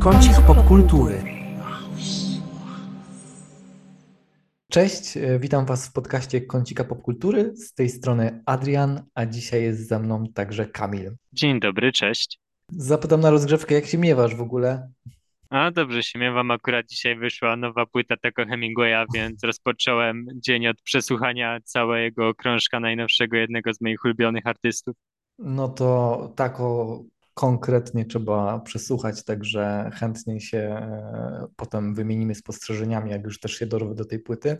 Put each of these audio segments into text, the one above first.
Kącik popkultury. Cześć, e, witam Was w podcaście Kącika Popkultury. Z tej strony Adrian, a dzisiaj jest ze mną także Kamil. Dzień dobry, cześć. Zapytam na rozgrzewkę, jak się miewasz w ogóle? A dobrze się miewam, akurat dzisiaj wyszła nowa płyta tego Hemingwaya, więc rozpocząłem dzień od przesłuchania całego krążka najnowszego jednego z moich ulubionych artystów. No to tak o konkretnie trzeba przesłuchać, także chętnie się e, potem wymienimy spostrzeżeniami, jak już też się dorwę do tej płyty.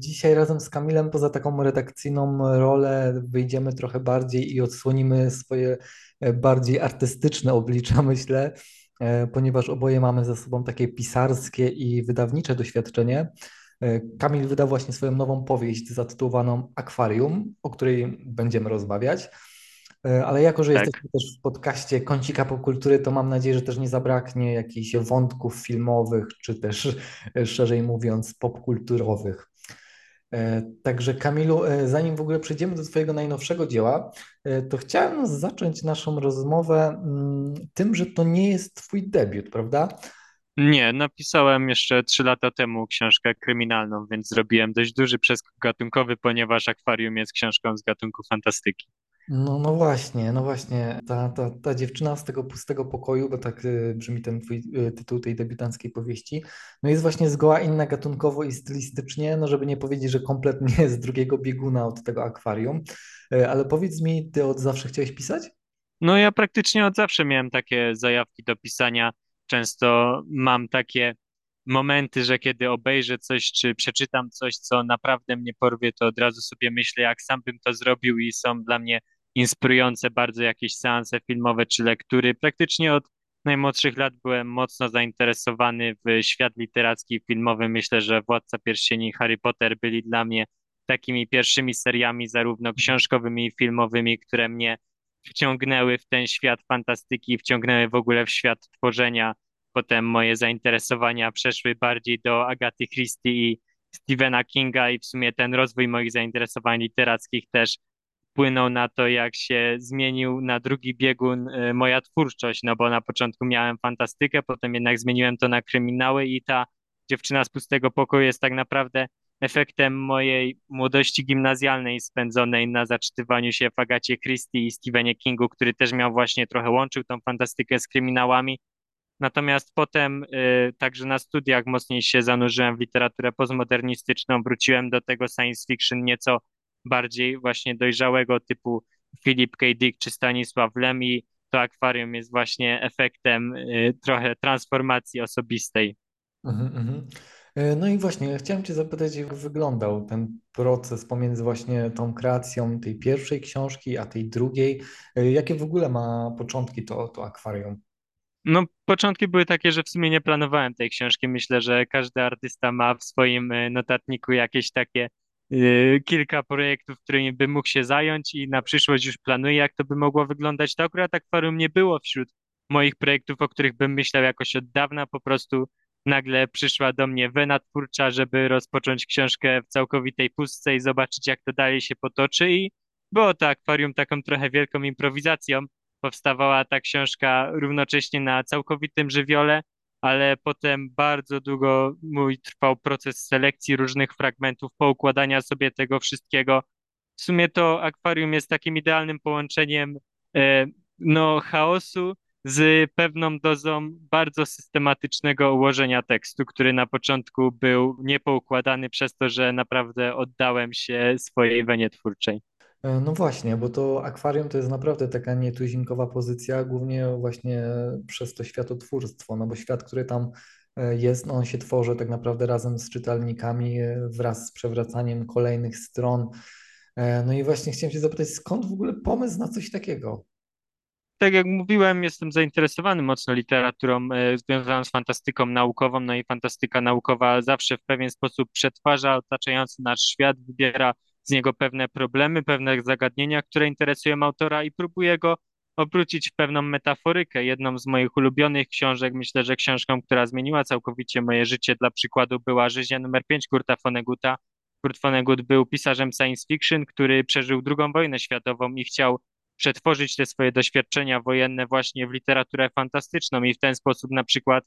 Dzisiaj razem z Kamilem poza taką redakcyjną rolę wyjdziemy trochę bardziej i odsłonimy swoje e, bardziej artystyczne oblicza, myślę, e, ponieważ oboje mamy za sobą takie pisarskie i wydawnicze doświadczenie. Kamil wydał właśnie swoją nową powieść zatytułowaną Akwarium, o której będziemy rozmawiać. E, ale jako, że tak. jesteśmy też w podcaście Kącika Popkultury, to mam nadzieję, że też nie zabraknie jakichś wątków filmowych, czy też e, szerzej mówiąc popkulturowych. E, także Kamilu, zanim w ogóle przejdziemy do Twojego najnowszego dzieła, to chciałem zacząć naszą rozmowę mm, tym, że to nie jest Twój debiut, prawda? Nie, napisałem jeszcze trzy lata temu książkę kryminalną, więc zrobiłem dość duży przeskok gatunkowy, ponieważ Akwarium jest książką z gatunku fantastyki. No, no właśnie, no właśnie, ta, ta, ta dziewczyna z tego pustego pokoju, bo tak y, brzmi ten twój y, tytuł tej debiutanckiej powieści, no jest właśnie zgoła inna gatunkowo i stylistycznie, no żeby nie powiedzieć, że kompletnie z drugiego bieguna od tego akwarium. Y, ale powiedz mi, ty od zawsze chciałeś pisać? No ja praktycznie od zawsze miałem takie zajawki do pisania. Często mam takie momenty, że kiedy obejrzę coś, czy przeczytam coś, co naprawdę mnie porwie, to od razu sobie myślę, jak sam bym to zrobił i są dla mnie inspirujące bardzo jakieś seanse filmowe czy lektury. Praktycznie od najmłodszych lat byłem mocno zainteresowany w świat literacki i filmowy. Myślę, że Władca Pierścieni i Harry Potter byli dla mnie takimi pierwszymi seriami, zarówno książkowymi i filmowymi, które mnie wciągnęły w ten świat fantastyki, wciągnęły w ogóle w świat tworzenia. Potem moje zainteresowania przeszły bardziej do Agaty Christie i Stephena Kinga i w sumie ten rozwój moich zainteresowań literackich też wpłynął na to, jak się zmienił na drugi biegun y, moja twórczość, no bo na początku miałem fantastykę, potem jednak zmieniłem to na kryminały i ta dziewczyna z pustego pokoju jest tak naprawdę efektem mojej młodości gimnazjalnej spędzonej na zaczytywaniu się w Agacie Christie i Stephenie Kingu, który też miał właśnie trochę łączył tą fantastykę z kryminałami. Natomiast potem y, także na studiach mocniej się zanurzyłem w literaturę postmodernistyczną, wróciłem do tego science fiction nieco bardziej właśnie dojrzałego typu Philip K. Dick czy Stanisław Lem i to akwarium jest właśnie efektem y, trochę transformacji osobistej. Mhm, mhm. E, no i właśnie, chciałem Cię zapytać, jak wyglądał ten proces pomiędzy właśnie tą kreacją tej pierwszej książki, a tej drugiej. E, jakie w ogóle ma początki to, to akwarium? No, początki były takie, że w sumie nie planowałem tej książki. Myślę, że każdy artysta ma w swoim y, notatniku jakieś takie kilka projektów, którymi by mógł się zająć i na przyszłość już planuję, jak to by mogło wyglądać. To akurat akwarium nie było wśród moich projektów, o których bym myślał jakoś od dawna. Po prostu nagle przyszła do mnie wena twórcza, żeby rozpocząć książkę w całkowitej pustce i zobaczyć, jak to dalej się potoczy. I było to akwarium taką trochę wielką improwizacją. Powstawała ta książka równocześnie na całkowitym żywiole ale potem bardzo długo mój trwał proces selekcji różnych fragmentów, poukładania sobie tego wszystkiego. W sumie to akwarium jest takim idealnym połączeniem e, no, chaosu z pewną dozą bardzo systematycznego ułożenia tekstu, który na początku był niepoukładany przez to, że naprawdę oddałem się swojej wenie twórczej. E, no właśnie, bo to akwarium to jest naprawdę taka nietuzinkowa pozycja, głównie właśnie przez to światotwórstwo, no bo świat, który tam e, jest, no on się tworzy tak naprawdę razem z czytelnikami, e, wraz z przewracaniem kolejnych stron. No i właśnie chciałem się zapytać, skąd w ogóle pomysł na coś takiego? tak jak mówiłem, jestem zainteresowany mocno literaturą związaną z fantastyką naukową, no i fantastyka naukowa zawsze w pewien sposób przetwarza otaczający nasz świat, wybiera z niego pewne problemy, pewne zagadnienia, które interesują autora i próbuje go obrócić w pewną metaforykę. Jedną z moich ulubionych książek, myślę, że książką, która zmieniła całkowicie moje życie, dla przykładu była Żyźnia numer 5 Kurta Voneguta. Kurt Vonnegut był pisarzem science fiction, który przeżył II wojnę światową i chciał przetworzyć te swoje doświadczenia wojenne właśnie w literaturę fantastyczną i w ten sposób na przykład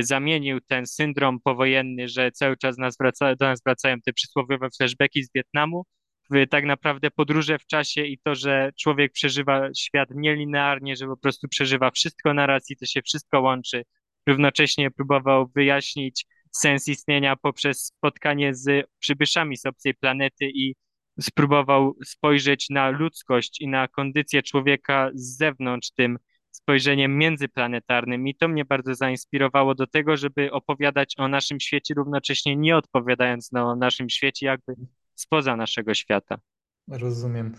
zamienił ten syndrom powojenny, że cały czas nas wraca, do nas wracają te przysłowiowe flashbacki z Wietnamu, w tak naprawdę podróże w czasie i to, że człowiek przeżywa świat nielinearnie, że po prostu przeżywa wszystko na raz i to się wszystko łączy. Równocześnie próbował wyjaśnić sens istnienia poprzez spotkanie z przybyszami z obcej planety i spróbował spojrzeć na ludzkość i na kondycję człowieka z zewnątrz tym spojrzeniem międzyplanetarnym. I to mnie bardzo zainspirowało do tego, żeby opowiadać o naszym świecie, równocześnie nie odpowiadając na o naszym świecie, jakby spoza naszego świata. Rozumiem.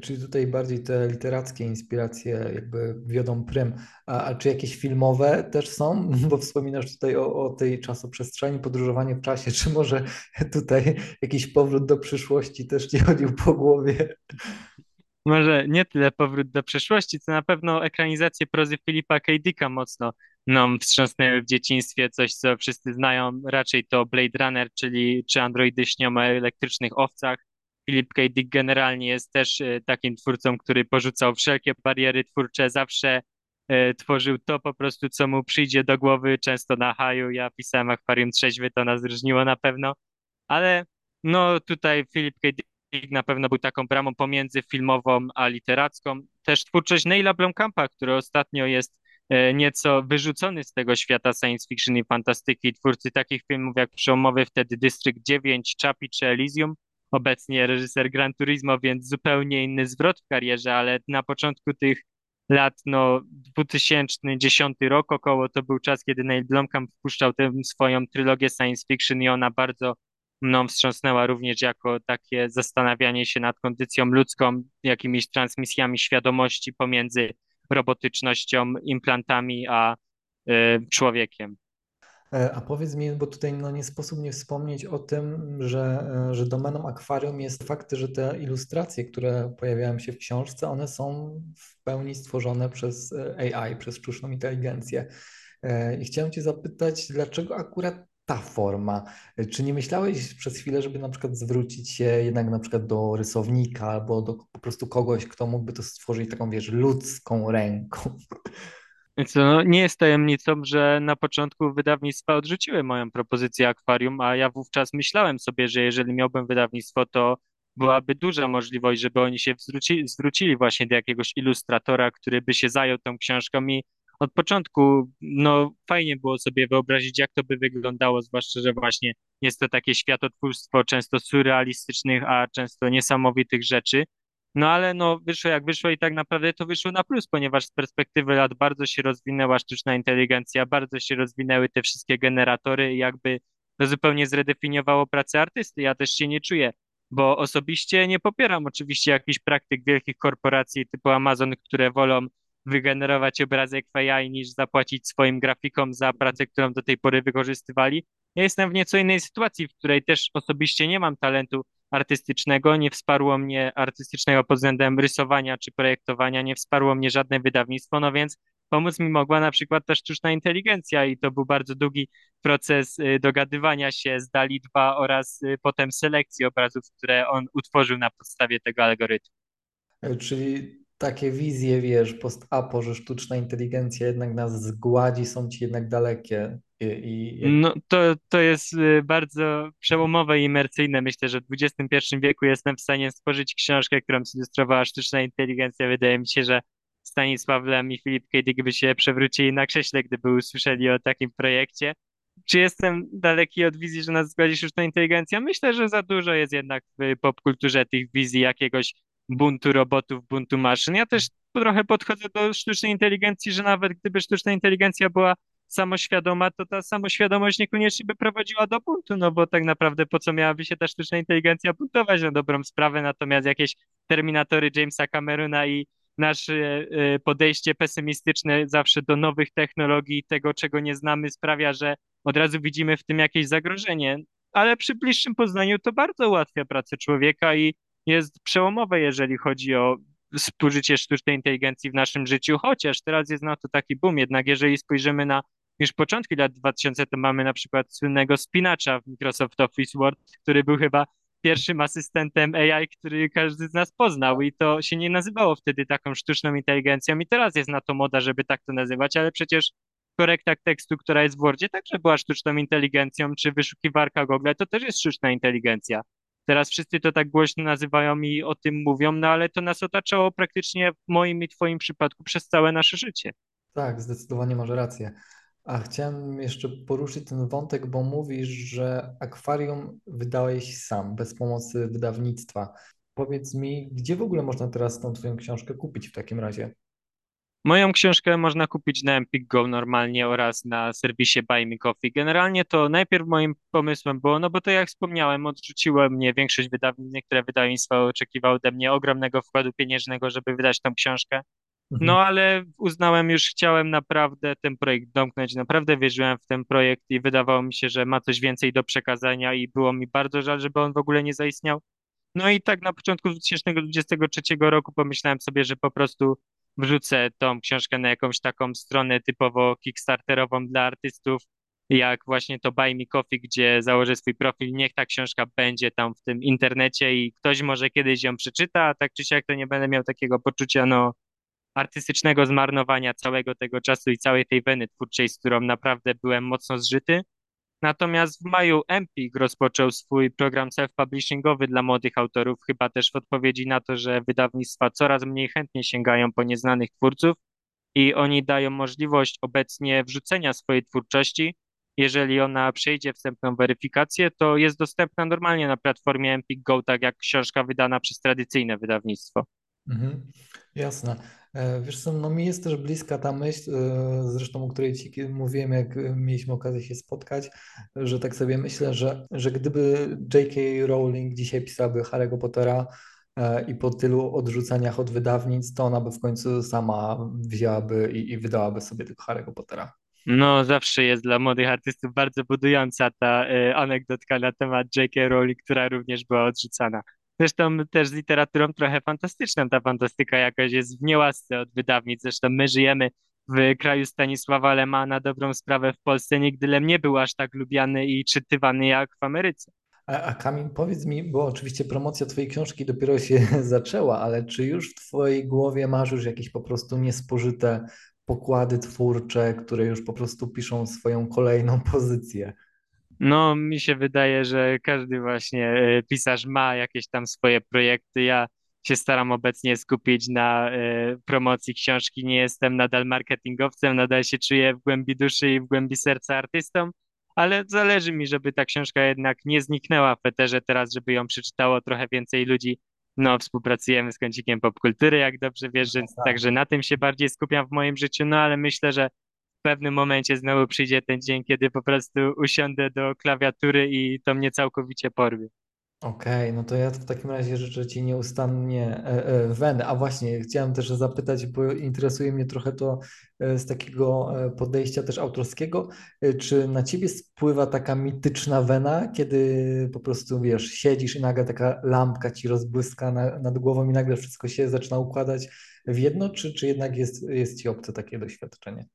Czyli tutaj bardziej te literackie inspiracje jakby wiodą prym. A, a czy jakieś filmowe też są? Bo wspominasz tutaj o, o tej czasoprzestrzeni, podróżowanie w czasie. Czy może tutaj jakiś powrót do przyszłości też ci chodził po głowie? Może nie tyle powrót do przeszłości, co na pewno ekranizację prozy Filipa K. Dicka mocno nam wstrząsnęły w dzieciństwie. Coś, co wszyscy znają, raczej to Blade Runner, czyli czy androidy śnią o elektrycznych owcach Philip K. Dick generalnie jest też e, takim twórcą, który porzucał wszelkie bariery twórcze, zawsze e, tworzył to po prostu, co mu przyjdzie do głowy, często na haju. Ja pisałem Akwarium Trzeźwy, to nas różniło na pewno, ale no tutaj Philip K. Dick na pewno był taką bramą pomiędzy filmową a literacką. Też twórczość Neila Blomkampa, który ostatnio jest e, nieco wyrzucony z tego świata science fiction i fantastyki. Twórcy takich filmów jak przełomowy wtedy District 9, Chappie czy Elysium, obecnie reżyser Gran Turismo, więc zupełnie inny zwrot w karierze, ale na początku tych lat, no 2010 rok około, to był czas, kiedy Neil Blomkamp wpuszczał tę swoją trylogię science fiction i ona bardzo mną wstrząsnęła również jako takie zastanawianie się nad kondycją ludzką, jakimiś transmisjami świadomości pomiędzy robotycznością, implantami a y, człowiekiem. E, a powiedz mi, bo tutaj no, nie sposób nie wspomnieć o tym, że, e, że domeną akwarium jest fakt, że te ilustracje, które pojawiają się w książce, one są w pełni stworzone przez e, AI, przez sztuczną inteligencję. I chciałem Cię zapytać, dlaczego akurat ta forma? Czy nie myślałeś przez chwilę, żeby na przykład zwrócić się jednak na przykład do rysownika albo do po prostu kogoś, kto mógłby to stworzyć taką, wiesz, ludzką ręką? Więc no, nie jest tajemnicą, że na początku wydawnictwa odrzuciły moją propozycję akwarium, a ja wówczas myślałem sobie, że jeżeli miałbym wydawnictwo, to byłaby duża możliwość, żeby oni się zwróci, zwrócili właśnie do jakiegoś ilustratora, który by się zajął tą książką i od początku, no fajnie było sobie wyobrazić, jak to by wyglądało, zwłaszcza, że właśnie jest to takie światotwórstwo często surrealistycznych, a często niesamowitych rzeczy. No ale no wyszło jak wyszło i tak naprawdę to wyszło na plus, ponieważ z perspektywy lat bardzo się rozwinęła sztuczna inteligencja, bardzo się rozwinęły te wszystkie generatory i jakby to zupełnie zredefiniowało pracę artysty. Ja też się nie czuję, bo osobiście nie popieram oczywiście jakichś praktyk wielkich korporacji typu Amazon, które wolą wygenerować obrazek w AI niż zapłacić swoim grafikom za pracę, którą do tej pory wykorzystywali. Ja jestem w nieco innej sytuacji, w której też osobiście nie mam talentu artystycznego, nie wsparło mnie artystycznego pod względem rysowania czy projektowania, nie wsparło mnie żadne wydawnictwo, no więc pomóc mi mogła na przykład ta sztuczna inteligencja i to był bardzo długi proces y, dogadywania się z DALI 2 oraz y, potem selekcji obrazów, które on utworzył na podstawie tego algorytmu. E, czyli takie wizje, wiesz, post-apo, że sztuczna inteligencja jednak nas zgładzi, są ci jednak dalekie. I, i... No, to, to jest y, bardzo przełomowe i imersyjne. Myślę, że w XXI wieku jestem w stanie stworzyć książkę, którą zilustrowała sztuczna inteligencja. Wydaje mi się, że Stanisław Lem i Filip K. By się przewrócili na krześle, gdyby usłyszeli o takim projekcie. Czy jestem daleki od wizji, że nas zgodzi sztuczna inteligencja? Myślę, że za dużo jest jednak w popkulturze tych wizji jakiegoś buntu robotów, buntu maszyn. Ja też trochę podchodzę do sztucznej inteligencji, że nawet gdyby sztuczna inteligencja była samoświadoma, to ta samoświadomość niekoniecznie by prowadziła do buntu, no bo tak naprawdę po co miałaby się ta sztuczna inteligencja buntować na dobrą sprawę, natomiast jakieś terminatory Jamesa Camerona i nasze e, podejście pesymistyczne zawsze do nowych technologii, tego czego nie znamy sprawia, że od razu widzimy w tym jakieś zagrożenie, ale przy bliższym poznaniu to bardzo ułatwia pracę człowieka i jest przełomowe, jeżeli chodzi o współżycie sztucznej inteligencji w naszym życiu, chociaż teraz jest na to taki boom. Jednak jeżeli spojrzymy na już początki lat 2000, to mamy na przykład słynnego spinacza w Microsoft Office Word, który był chyba pierwszym asystentem AI, który każdy z nas poznał i to się nie nazywało wtedy taką sztuczną inteligencją i teraz jest na to moda, żeby tak to nazywać, ale przecież korekta tekstu, która jest w Wordzie, także była sztuczną inteligencją, czy wyszukiwarka Google, to też jest sztuczna inteligencja. Teraz wszyscy to tak głośno nazywają i o tym mówią, no ale to nas otaczało praktycznie w moim i twoim przypadku przez całe nasze życie. Tak, zdecydowanie masz rację. A chciałem jeszcze poruszyć ten wątek, bo mówisz, że akwarium wydałeś sam, bez pomocy wydawnictwa. Powiedz mi, gdzie w ogóle można teraz tą twoją książkę kupić w takim razie? Moją książkę można kupić na Empik Go normalnie oraz na serwisie Buy Me Coffee. Generalnie to najpierw moim pomysłem było, no bo to jak wspomniałem, odrzuciło mnie większość wydawnictw, niektóre wydawnictwa oczekiwały ode mnie ogromnego wkładu pieniężnego, żeby wydać tą książkę. Mhm. No ale uznałem już, chciałem naprawdę ten projekt domknąć, naprawdę wierzyłem w ten projekt i wydawało mi się, że ma coś więcej do przekazania i było mi bardzo żal, żeby on w ogóle nie zaistniał. No i tak na początku 2023 roku pomyślałem sobie, że po prostu wrzucę tą książkę na jakąś taką stronę typowo kickstarterową dla artystów, jak właśnie to Buy Me Coffee, gdzie założę swój profil, niech ta książka będzie tam w tym internecie i ktoś może kiedyś ją przeczyta, a tak czy siak to nie będę miał takiego poczucia, no artystycznego zmarnowania całego tego czasu i całej tej weny twórczej, z którą naprawdę byłem mocno zżyty. Natomiast w maju Empik rozpoczął swój program self-publishingowy dla młodych autorów, chyba też w odpowiedzi na to, że wydawnictwa coraz mniej chętnie sięgają po nieznanych twórców i oni dają możliwość obecnie wrzucenia swojej twórczości. Jeżeli ona przejdzie wstępną weryfikację, to jest dostępna normalnie na platformie Empik Go, tak jak książka wydana przez tradycyjne wydawnictwo. Mhm, jasne. E, Wiesz co, no mi jest też bliska ta myśl, e, zresztą o której Ci mówiłem, jak mieliśmy okazję się spotkać, że tak sobie myślę, że, że gdyby J.K. Rowling dzisiaj pisałaby Harry'ego Pottera e, i po tylu odrzuceniach od wydawnictw, to ona by w końcu sama wzięłaby i, i wydałaby sobie tego Harry'ego Pottera. No, zawsze jest dla młodych artystów bardzo budująca ta y, anegdotka na temat J.K. Rowling, która również była odrzucana. Zresztą też z literaturą trochę fantastyczną. Ta fantastyka jakoś jest w niełasce od wydawnictw. Zresztą my żyjemy w kraju Stanisława Lema, na dobrą sprawę w Polsce nigdy Lem nie był aż tak lubiany i czytywany jak w Ameryce. A, a Kamil, powiedz mi, bo oczywiście promocja Twojej książki dopiero się zaczęła, ale czy już w Twojej głowie masz już jakieś po prostu niespożyte pokłady twórcze, które już po prostu piszą swoją kolejną pozycję? No, mi się wydaje, że każdy właśnie e, pisarz ma jakieś tam swoje projekty. Ja się staram obecnie skupić na e, promocji książki. Nie jestem nadal marketingowcem, nadal się czuję w głębi duszy i w głębi serca artystą, ale zależy mi, żeby ta książka jednak nie zniknęła w eterze teraz, żeby ją przeczytało trochę więcej ludzi. No, współpracujemy z Kącikiem Popkultury, jak dobrze wiesz, więc także na tym się bardziej skupiam w moim życiu, no ale myślę, że pewnym momencie znowu przyjdzie ten dzień, kiedy po prostu usiądę do klawiatury i to mnie całkowicie porwie. Okej, no to ja w takim razie życzę Ci nieustannie e, e, weny. A właśnie, chciałem też zapytać, bo interesuje mnie trochę to e, z takiego podejścia też autorskiego. Czy na Ciebie spływa taka mityczna wena, kiedy po prostu, wiesz, siedzisz i nagle taka lampka Ci rozbłyska na, nad głową i nagle wszystko się zaczyna układać w jedno, czy, czy jednak jest, jest Ci obce takie doświadczenie?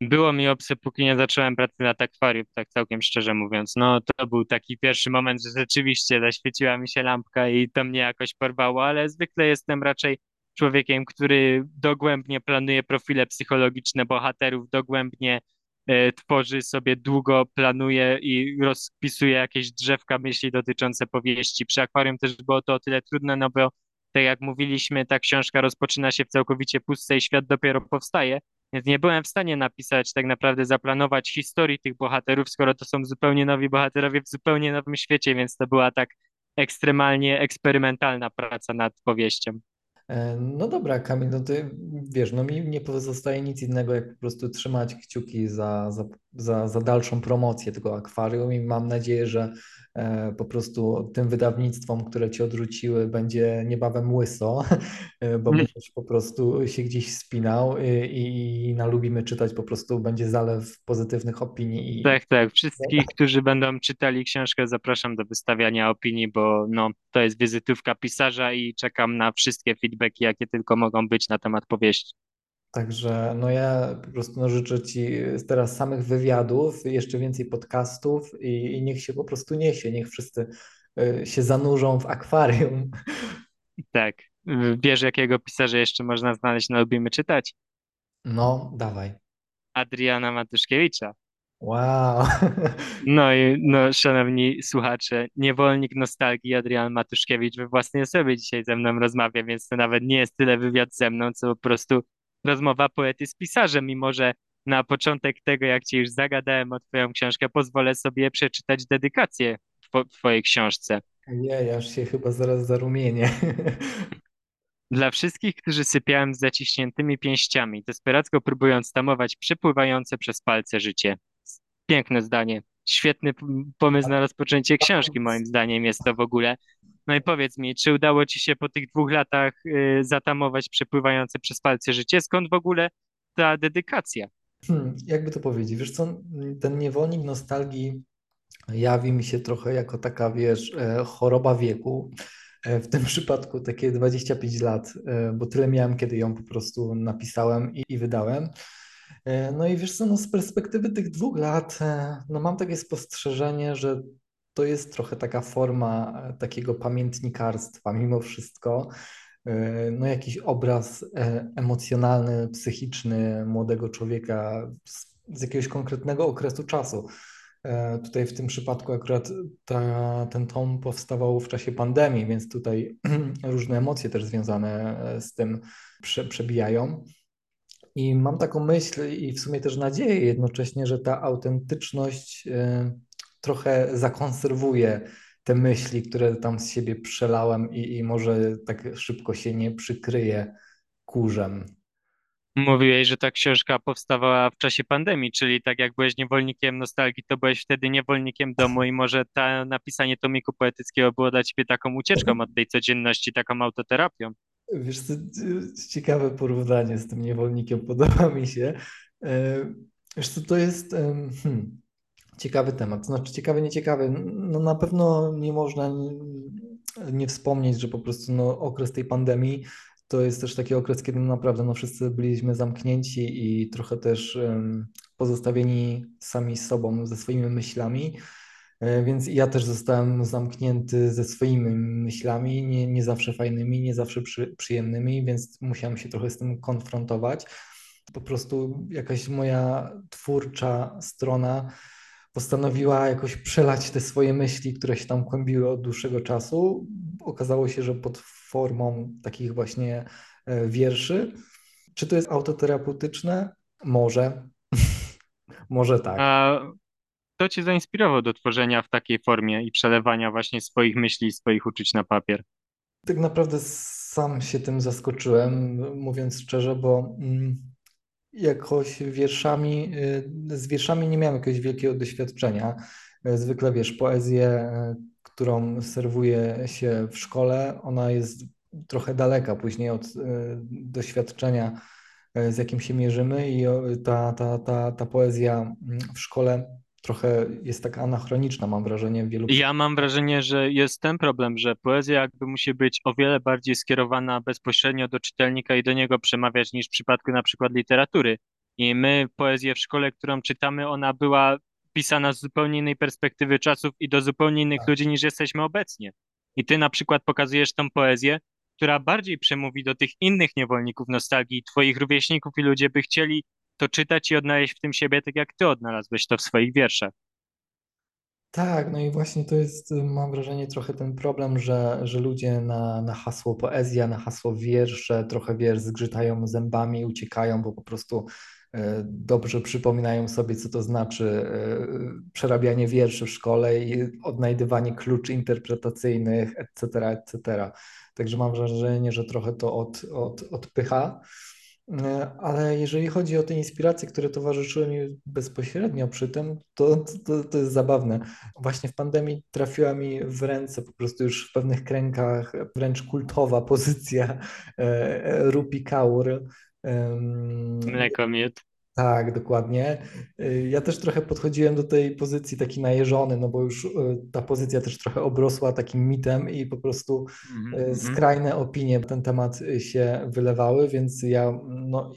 Było mi obce, póki nie zacząłem pracy nad akwarium, tak całkiem szczerze mówiąc. No, to był taki pierwszy moment, że rzeczywiście zaświeciła mi się lampka i to mnie jakoś porwało, ale zwykle jestem raczej człowiekiem, który dogłębnie planuje profile psychologiczne bohaterów, dogłębnie e, tworzy sobie długo, planuje i rozpisuje jakieś drzewka myśli dotyczące powieści. Przy akwarium też było to o tyle trudne, no bo tak jak mówiliśmy, ta książka rozpoczyna się w całkowicie pustce i świat dopiero powstaje. Więc nie byłem w stanie napisać, tak naprawdę zaplanować historii tych bohaterów, skoro to są zupełnie nowi bohaterowie w zupełnie nowym świecie, więc to była tak ekstremalnie eksperymentalna praca nad powieścią. E, No dobra, Kamil, no ty wiesz, no mi nie pozostaje nic innego, jak po prostu trzymać kciuki za, za, za, za dalszą promocję tego akwarium i mam nadzieję, że e, po prostu tym wydawnictwom, które cię odrzuciły, będzie niebawem łyso, e, bo będziesz po prostu się gdzieś spinał i, i na lubimy czytać, po prostu będzie zalew pozytywnych opinii i Tak, tak. Wszystkich, którzy będą czytali książkę, zapraszam do wystawiania opinii, bo no, to jest wizytówka pisarza i czekam na wszystkie feedbacki, jakie tylko mogą być na temat powieści. Także no ja po prostu no, życzę Ci teraz samych wywiadów, jeszcze więcej podcastów i, i niech się po prostu niesie, niech wszyscy y, się zanurzą w akwarium. Tak. Wiesz, jakiego pisarza jeszcze można znaleźć na Lubimy Czytać? No, dawaj. Adriana Matuszkiewicza. Wow. No i no, szanowni słuchacze, niewolnik nostalgii Adrian Matuszkiewicz we własnej osobie dzisiaj ze mną rozmawia, więc to nawet nie jest tyle wywiad ze mną, co po prostu rozmowa poety z pisarzem, mimo że na początek tego, jak cię już zagadałem o twoją książkę, pozwolę sobie przeczytać dedykację w twojej książce. Nie, aż się chyba zaraz zarumienię. Dla wszystkich, którzy sypiałem z zaciśniętymi pięściami, desperacko próbując tamować przepływające przez palce życie. Piękne zdanie. Świetny pomysł na rozpoczęcie książki, moim zdaniem jest to w ogóle. No i powiedz mi, czy udało ci się po tych dwóch latach y, zatamować przepływające przez palce życie? Skąd w ogóle ta dedykacja? Hmm, jakby to powiedzieć? Wiesz co, ten niewolnik nostalgii jawi mi się trochę jako taka, wiesz, e, choroba wieku. E, w tym przypadku takie 25 lat, e, bo tyle miałem, kiedy ją po prostu napisałem i, i wydałem. No i wiesz co, no z perspektywy tych dwóch lat, no mam takie spostrzeżenie, że to jest trochę taka forma takiego pamiętnikarstwa mimo wszystko. No jakiś obraz emocjonalny, psychiczny młodego człowieka z, z jakiegoś konkretnego okresu czasu. E, tutaj w tym przypadku akurat ta, ten tom powstawał w czasie pandemii, więc tutaj różne emocje też związane e, z tym prze, przebijają. I mam taką myśl i w sumie też nadzieję jednocześnie, że ta autentyczność e, trochę zakonserwuje te myśli, które tam z siebie przelałem i, i może tak szybko się nie przykryje kurzem. Mówiłeś, że ta książka powstawała w czasie pandemii, czyli tak jak byłeś niewolnikiem nostalgii, to byłeś wtedy niewolnikiem domu i może ta napisanie tomiku poetyckiego było dla ciebie taką ucieczką od tej codzienności, taką autoterapią. Wiesz, to ciekawe porównanie z tym niewolnikiem, podoba mi się. E, wiesz co, to jest hmm, ciekawy temat, znaczy ciekawy, nieciekawy. No na pewno nie można nie wspomnieć, że po prostu no, okres tej pandemii to jest też taki okres, kiedy naprawdę no, wszyscy byliśmy zamknięci i trochę też um, pozostawieni sami sobą, ze swoimi myślami. E, więc ja też zostałem zamknięty ze swoimi myślami, nie, nie zawsze fajnymi, nie zawsze przy, przyjemnymi, więc musiałem się trochę z tym konfrontować. Po prostu jakaś moja twórcza strona postanowiła jakoś przelać te swoje myśli, które się tam kłębiły od dłuższego czasu. Okazało się, że pod formą takich właśnie e, wierszy. Czy to jest autoterapeutyczne? Może. Może tak. A kto cię zainspirował do tworzenia w takiej formie i przelewania właśnie swoich myśli, swoich uczuć na papier? Tak naprawdę sam się tym zaskoczyłem, mówiąc szczerze, bo mm, jakoś wierszami, y, z wierszami nie miałem jakiegoś wielkiego doświadczenia. Zwykle wiesz, poezję którą serwuje się w szkole, ona jest trochę daleka później od doświadczenia, z jakim się mierzymy i ta, ta, ta, ta poezja mm, w szkole trochę jest taka anachroniczna, mam wrażenie. Wielu... Ja mam wrażenie, że jest ten problem, że poezja jakby musi być o wiele bardziej skierowana bezpośrednio do czytelnika i do niego przemawiać niż w przypadku na przykład literatury. I my poezję w szkole, którą czytamy, ona była pisana z zupełnie innej perspektywy czasów i do zupełnie innych tak. ludzi niż jesteśmy obecnie. I ty na przykład pokazujesz tą poezję, która bardziej przemówi do tych innych niewolników nostalgii, twoich rówieśników i ludzie by chcieli to czytać i odnaleźć w tym siebie, tak jak ty odnalazłeś to w swoich wierszach. Tak, no i właśnie to jest, mam wrażenie, trochę ten problem, że, że ludzie na, na hasło poezja, na hasło wiersze trochę, wiesz, zgrzytają zębami, uciekają, bo po prostu E, dobrze przypominają sobie, co to znaczy e, przerabianie wierszy w szkole i odnajdywanie kluczy interpretacyjnych, etc., etc. Także mam wrażenie, że trochę to od, od, odpycha. E, ale jeżeli chodzi o te inspiracje, które towarzyszyły mi bezpośrednio przy tym, to, to, to jest zabawne. Właśnie w pandemii trafiła mi w ręce po prostu już w pewnych kręgach wręcz kultowa pozycja Rupi Kaur, Mleko miód. Tak, dokładnie. Y, ja też trochę podchodziłem do tej pozycji taki najeżony, no bo już y, ta pozycja też trochę obrosła takim mitem i po prostu mm-hmm. skrajne opinie na ten temat się wylewały, więc ja no,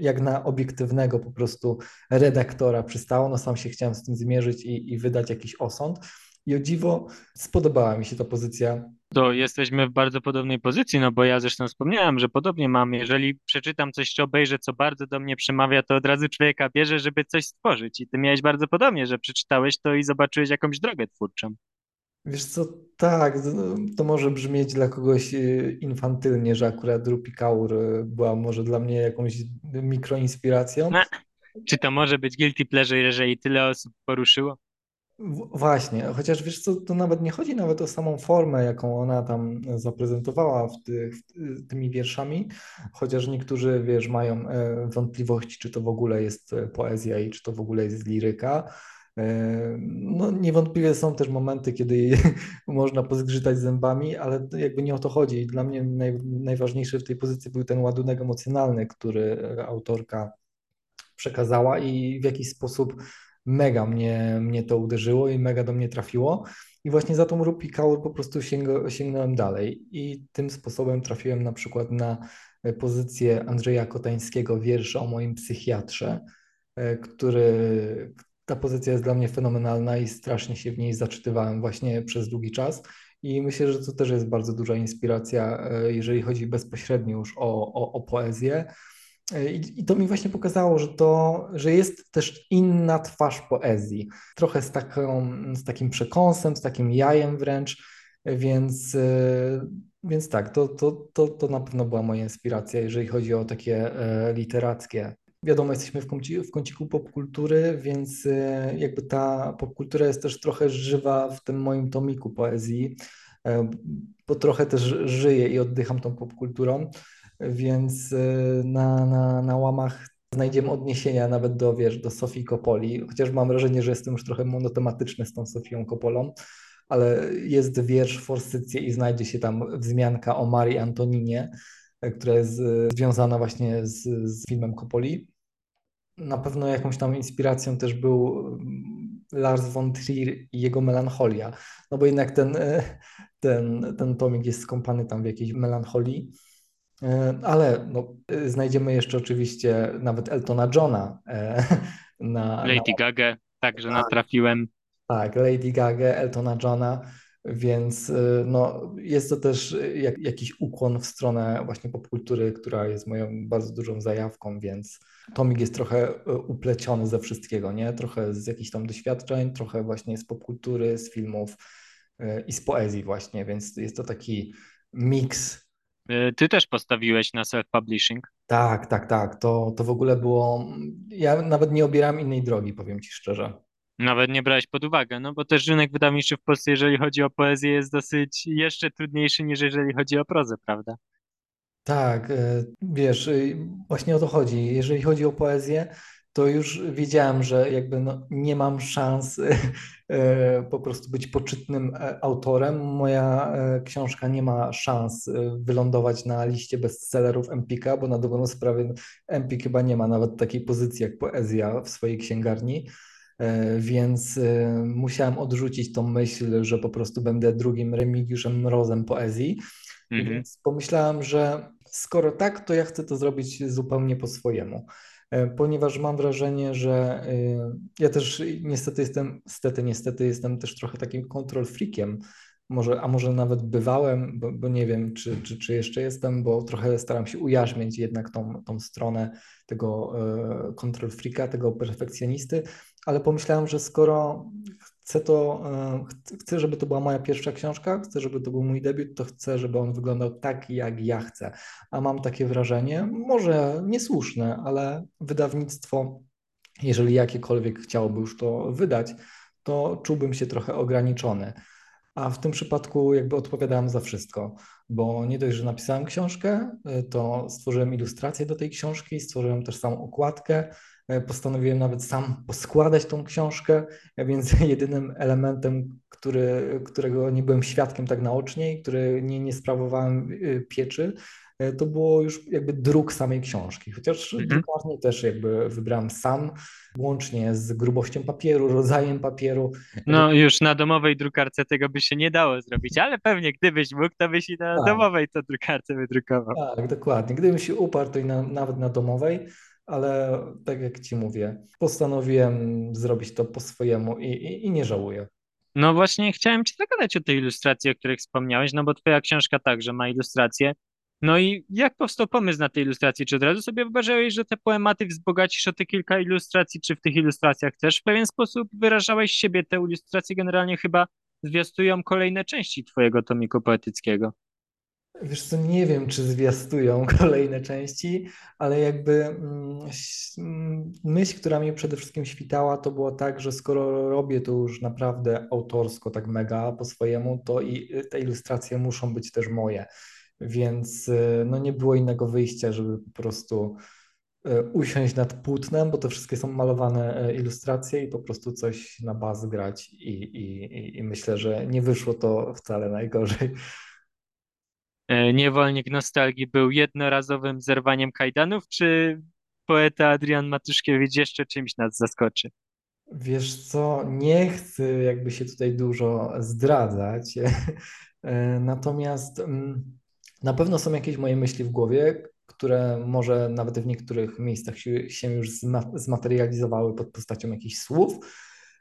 jak na obiektywnego po prostu redaktora przystało, no sam się chciałem z tym zmierzyć i, i wydać jakiś osąd. I o dziwo spodobała mi się ta pozycja. To jesteśmy w bardzo podobnej pozycji, no bo ja zresztą wspomniałem, że podobnie mam. Jeżeli przeczytam coś, czy obejrzę, co bardzo do mnie przemawia, to od razu człowieka bierze, żeby coś stworzyć. I ty miałeś bardzo podobnie, że przeczytałeś to i zobaczyłeś jakąś drogę twórczą. Wiesz co, tak, to, może brzmieć dla kogoś y, infantylnie, że akurat Rupi Kaur y, była może dla mnie jakąś mikroinspiracją. No, czy to może być guilty pleasure, jeżeli tyle osób poruszyło? Właśnie, chociaż wiesz co, to nawet nie chodzi nawet o samą formę, jaką ona tam zaprezentowała w tych, w tymi wierszami, chociaż niektórzy, wiesz, mają e, wątpliwości, czy to w ogóle jest e, poezja i czy to w ogóle jest liryka. E, No, niewątpliwie są też momenty, kiedy można pozgrzytać zębami, ale jakby nie o to chodzi. Dla mnie naj, najważniejszy w tej pozycji był ten ładunek emocjonalny, który autorka przekazała i w jakiś sposób mega mnie, mnie to uderzyło i mega do mnie trafiło. I właśnie za tą Rupi Kaur po prostu sięgnąłem dalej i tym sposobem trafiłem na przykład na e, pozycję Andrzeja Kotańskiego, wiersza o moim psychiatrze, e, który ta pozycja jest dla mnie fenomenalna i strasznie się w niej zaczytywałem właśnie przez długi czas. I myślę, że to też jest bardzo duża inspiracja, e, jeżeli chodzi bezpośrednio już o, o, o poezję i, I to mi właśnie pokazało, że to, że jest też inna twarz poezji. Trochę z, taką, z takim przekąsem, z takim jajem wręcz, więc, e, więc tak, to, to, to, to na pewno była moja inspiracja, jeżeli chodzi o takie e, literackie. Wiadomo, jesteśmy w, kąci, w kąciku popkultury, więc e, jakby ta popkultura jest też trochę żywa w tym moim tomiku poezji, bo trochę też żyję i oddycham tą popkulturą więc y, na, na, na łamach znajdziemy odniesienia nawet do, wiesz, do Sofii Kopoli, chociaż mam wrażenie, że jestem już trochę monotematyczny z tą Sofią Kopolą, ale jest wiersz Forsycję i znajdzie się tam wzmianka o Marii Antoninie, e, która jest e, związana właśnie z, z filmem Kopoli. Na pewno jakąś tam inspiracją też był mm, Lars von Trier i jego melancholia, no bo jednak ten, e, ten, ten tomik jest skąpany tam w jakiejś melancholii. E, ale no, e, znajdziemy jeszcze oczywiście nawet Eltona Johna. E, na, Lady na... Gaga, także tak, natrafiłem. Tak, Lady Gaga, Eltona Johna, więc no, jest to też jak, jakiś ukłon w stronę właśnie popkultury, która jest moją bardzo dużą zajawką, więc Tomik jest trochę upleciony ze wszystkiego, nie? Trochę z jakichś tam doświadczeń, trochę właśnie z popkultury, z filmów i z poezji właśnie, więc jest to taki miks ty też postawiłeś na self-publishing. Tak, tak, tak. To, to w ogóle było. Ja nawet nie obieram innej drogi, powiem ci szczerze. Nawet nie brałeś pod uwagę, no bo też rynek wydawniczy w Polsce, jeżeli chodzi o poezję, jest dosyć jeszcze trudniejszy niż jeżeli chodzi o prozę, prawda? Tak, e, wiesz, y, właśnie o to chodzi. Jeżeli chodzi o poezję, to już wiedziałem, że jakby no, nie mam szans e, po prostu być poczytnym e, autorem. Moja e, książka nie ma szans wylądować na liście bestsellerów Empika, bo na dobrą sprawę Empik chyba nie ma nawet takiej pozycji jak poezja w swojej księgarni. Więc musiałem odrzucić tą myśl, że po prostu będę drugim Remigiuszem Mrozem poezji. Mhm. Więc pomyślałem, że skoro tak, to ja chcę to zrobić zupełnie po swojemu. E, ponieważ mam wrażenie, że e, ja też niestety jestem, niestety, niestety jestem też trochę takim control freakiem, może, a może nawet bywałem, bo, bo, nie wiem, czy, czy, czy jeszcze jestem, bo trochę staram się ujarzmić jednak tą, tą stronę tego e, control freaka, tego perfekcjonisty, ale pomyślałem, że skoro chcę to, e, chcę, żeby to była moja pierwsza książka, chcę, żeby to był mój debiut, to chcę, żeby on wyglądał tak, jak ja chcę. A mam takie wrażenie, może niesłuszne, ale wydawnictwo, jeżeli jakiekolwiek chciałoby już to wydać, to czułbym się trochę ograniczony. A w tym przypadku jakby odpowiadałem za wszystko, bo nie dość, że napisałem książkę, e, to stworzyłem ilustrację do tej książki, stworzyłem też samą okładkę, postanowiłem nawet sam poskładać tą książkę, więc jedynym elementem, który, którego nie byłem świadkiem tak naocznie i który nie, nie sprawowałem e, pieczy, e, to było już jakby druk samej książki. Chociaż mhm. drukarnię też jakby wybrałem sam, łącznie z grubością papieru, rodzajem papieru. No już na domowej drukarce tego by się nie dało zrobić, ale pewnie gdybyś mógł, to byś i na tak. domowej to drukarce wydrukował. Tak, dokładnie. Gdybym się uparł, to i na, nawet na domowej ale tak jak Ci mówię, postanowiłem zrobić to po swojemu i, i, i nie żałuję. No właśnie chciałem ci zagadać o tej ilustracji, o której wspomniałeś, no bo twoja książka także ma ilustrację. No i jak powstał pomysł na tej ilustracji? Czy od razu sobie wyobrażałeś, że te poematy wzbogacisz o te kilka ilustracji, czy w tych ilustracjach też w pewien sposób wyrażałeś siebie? Te ilustracje generalnie chyba zwiastują kolejne części twojego tomiku poetyckiego. Wiesz co, nie wiem, czy zwiastują kolejne części, ale jakby mm, mm, myśl, która mi przede wszystkim świtała, to było tak, że skoro robię to już naprawdę autorsko, tak mega po swojemu, to i y, te ilustracje muszą być też moje. Więc y, no nie było innego wyjścia, żeby po prostu y, usiąść nad płótnem, bo to wszystkie są malowane ilustracje i po prostu coś na baz grać i, i i myślę, że nie wyszło to wcale najgorzej. E, Niewolnik nostalgii był jednorazowym zerwaniem kajdanów, czy poeta Adrian Matuszkiewicz jeszcze czymś nas zaskoczy? Wiesz co, nie chcę jakby się tutaj dużo zdradzać, E, natomiast mm, na pewno są jakieś moje myśli w głowie, które może nawet w niektórych miejscach się, już zma- zmaterializowały pod postacią jakichś słów.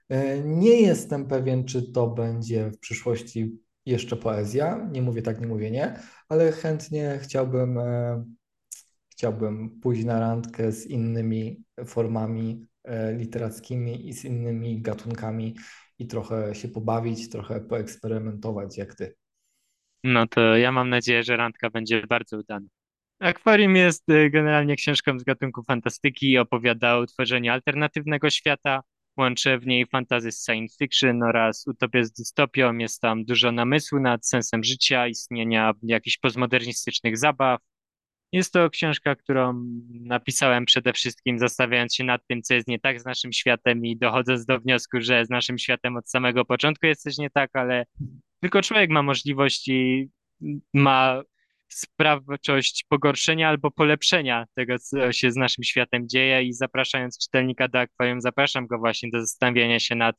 E, Nie jestem pewien, czy to będzie w przyszłości jeszcze poezja. Nie mówię tak, nie mówię nie, ale chętnie chciałbym e, Chciałbym pójść na randkę z innymi formami e, literackimi i z innymi gatunkami i trochę się pobawić, trochę poeksperymentować jak ty. No to ja mam nadzieję, że randka będzie bardzo udana. Akwarium jest y, generalnie książką z gatunku fantastyki i opowiada o tworzeniu alternatywnego świata. Łączy w niej fantasy z science fiction oraz utopię z dystopią. Jest tam dużo namysłu nad sensem życia, istnienia jakichś postmodernistycznych zabaw. Jest to książka, którą napisałem przede wszystkim zastanawiając się nad tym, co jest nie tak z naszym światem i dochodząc do wniosku, że z naszym światem od samego początku jest coś nie tak, ale tylko człowiek ma możliwość i ma sprawczość pogorszenia albo polepszenia tego, co się z naszym światem dzieje i zapraszając czytelnika do akwarium, zapraszam go właśnie do zastanowienia się nad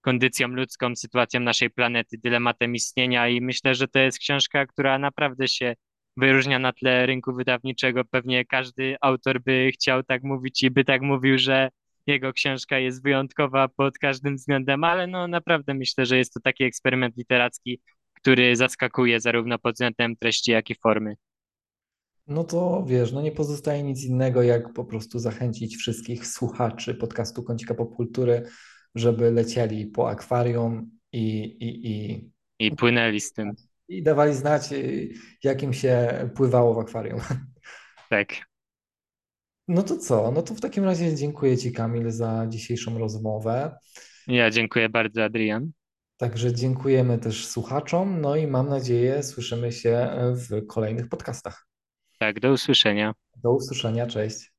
kondycją ludzką, sytuacją naszej planety, dylematem istnienia i myślę, że to jest książka, która naprawdę się wyróżnia na tle rynku wydawniczego. Pewnie każdy autor by chciał tak mówić i by tak mówił, że jego książka jest wyjątkowa pod każdym względem, ale no naprawdę myślę, że jest to taki eksperyment literacki, który zaskakuje zarówno pod względem treści, jak i formy. No to wiesz, no nie pozostaje nic innego, jak po prostu zachęcić wszystkich słuchaczy podcastu Kącika Popkultury, żeby lecieli po akwarium i, i, i, I płynęli z tym. i dawali znać, y, jak im się pływało w akwarium. Tak. No to co? No to w takim razie dziękuję Ci, Kamil, za dzisiejszą rozmowę. Ja dziękuję bardzo, Adrian. Także dziękujemy też słuchaczom, no i mam nadzieję, słyszymy się w kolejnych podcastach. Tak, do usłyszenia. Do usłyszenia, cześć.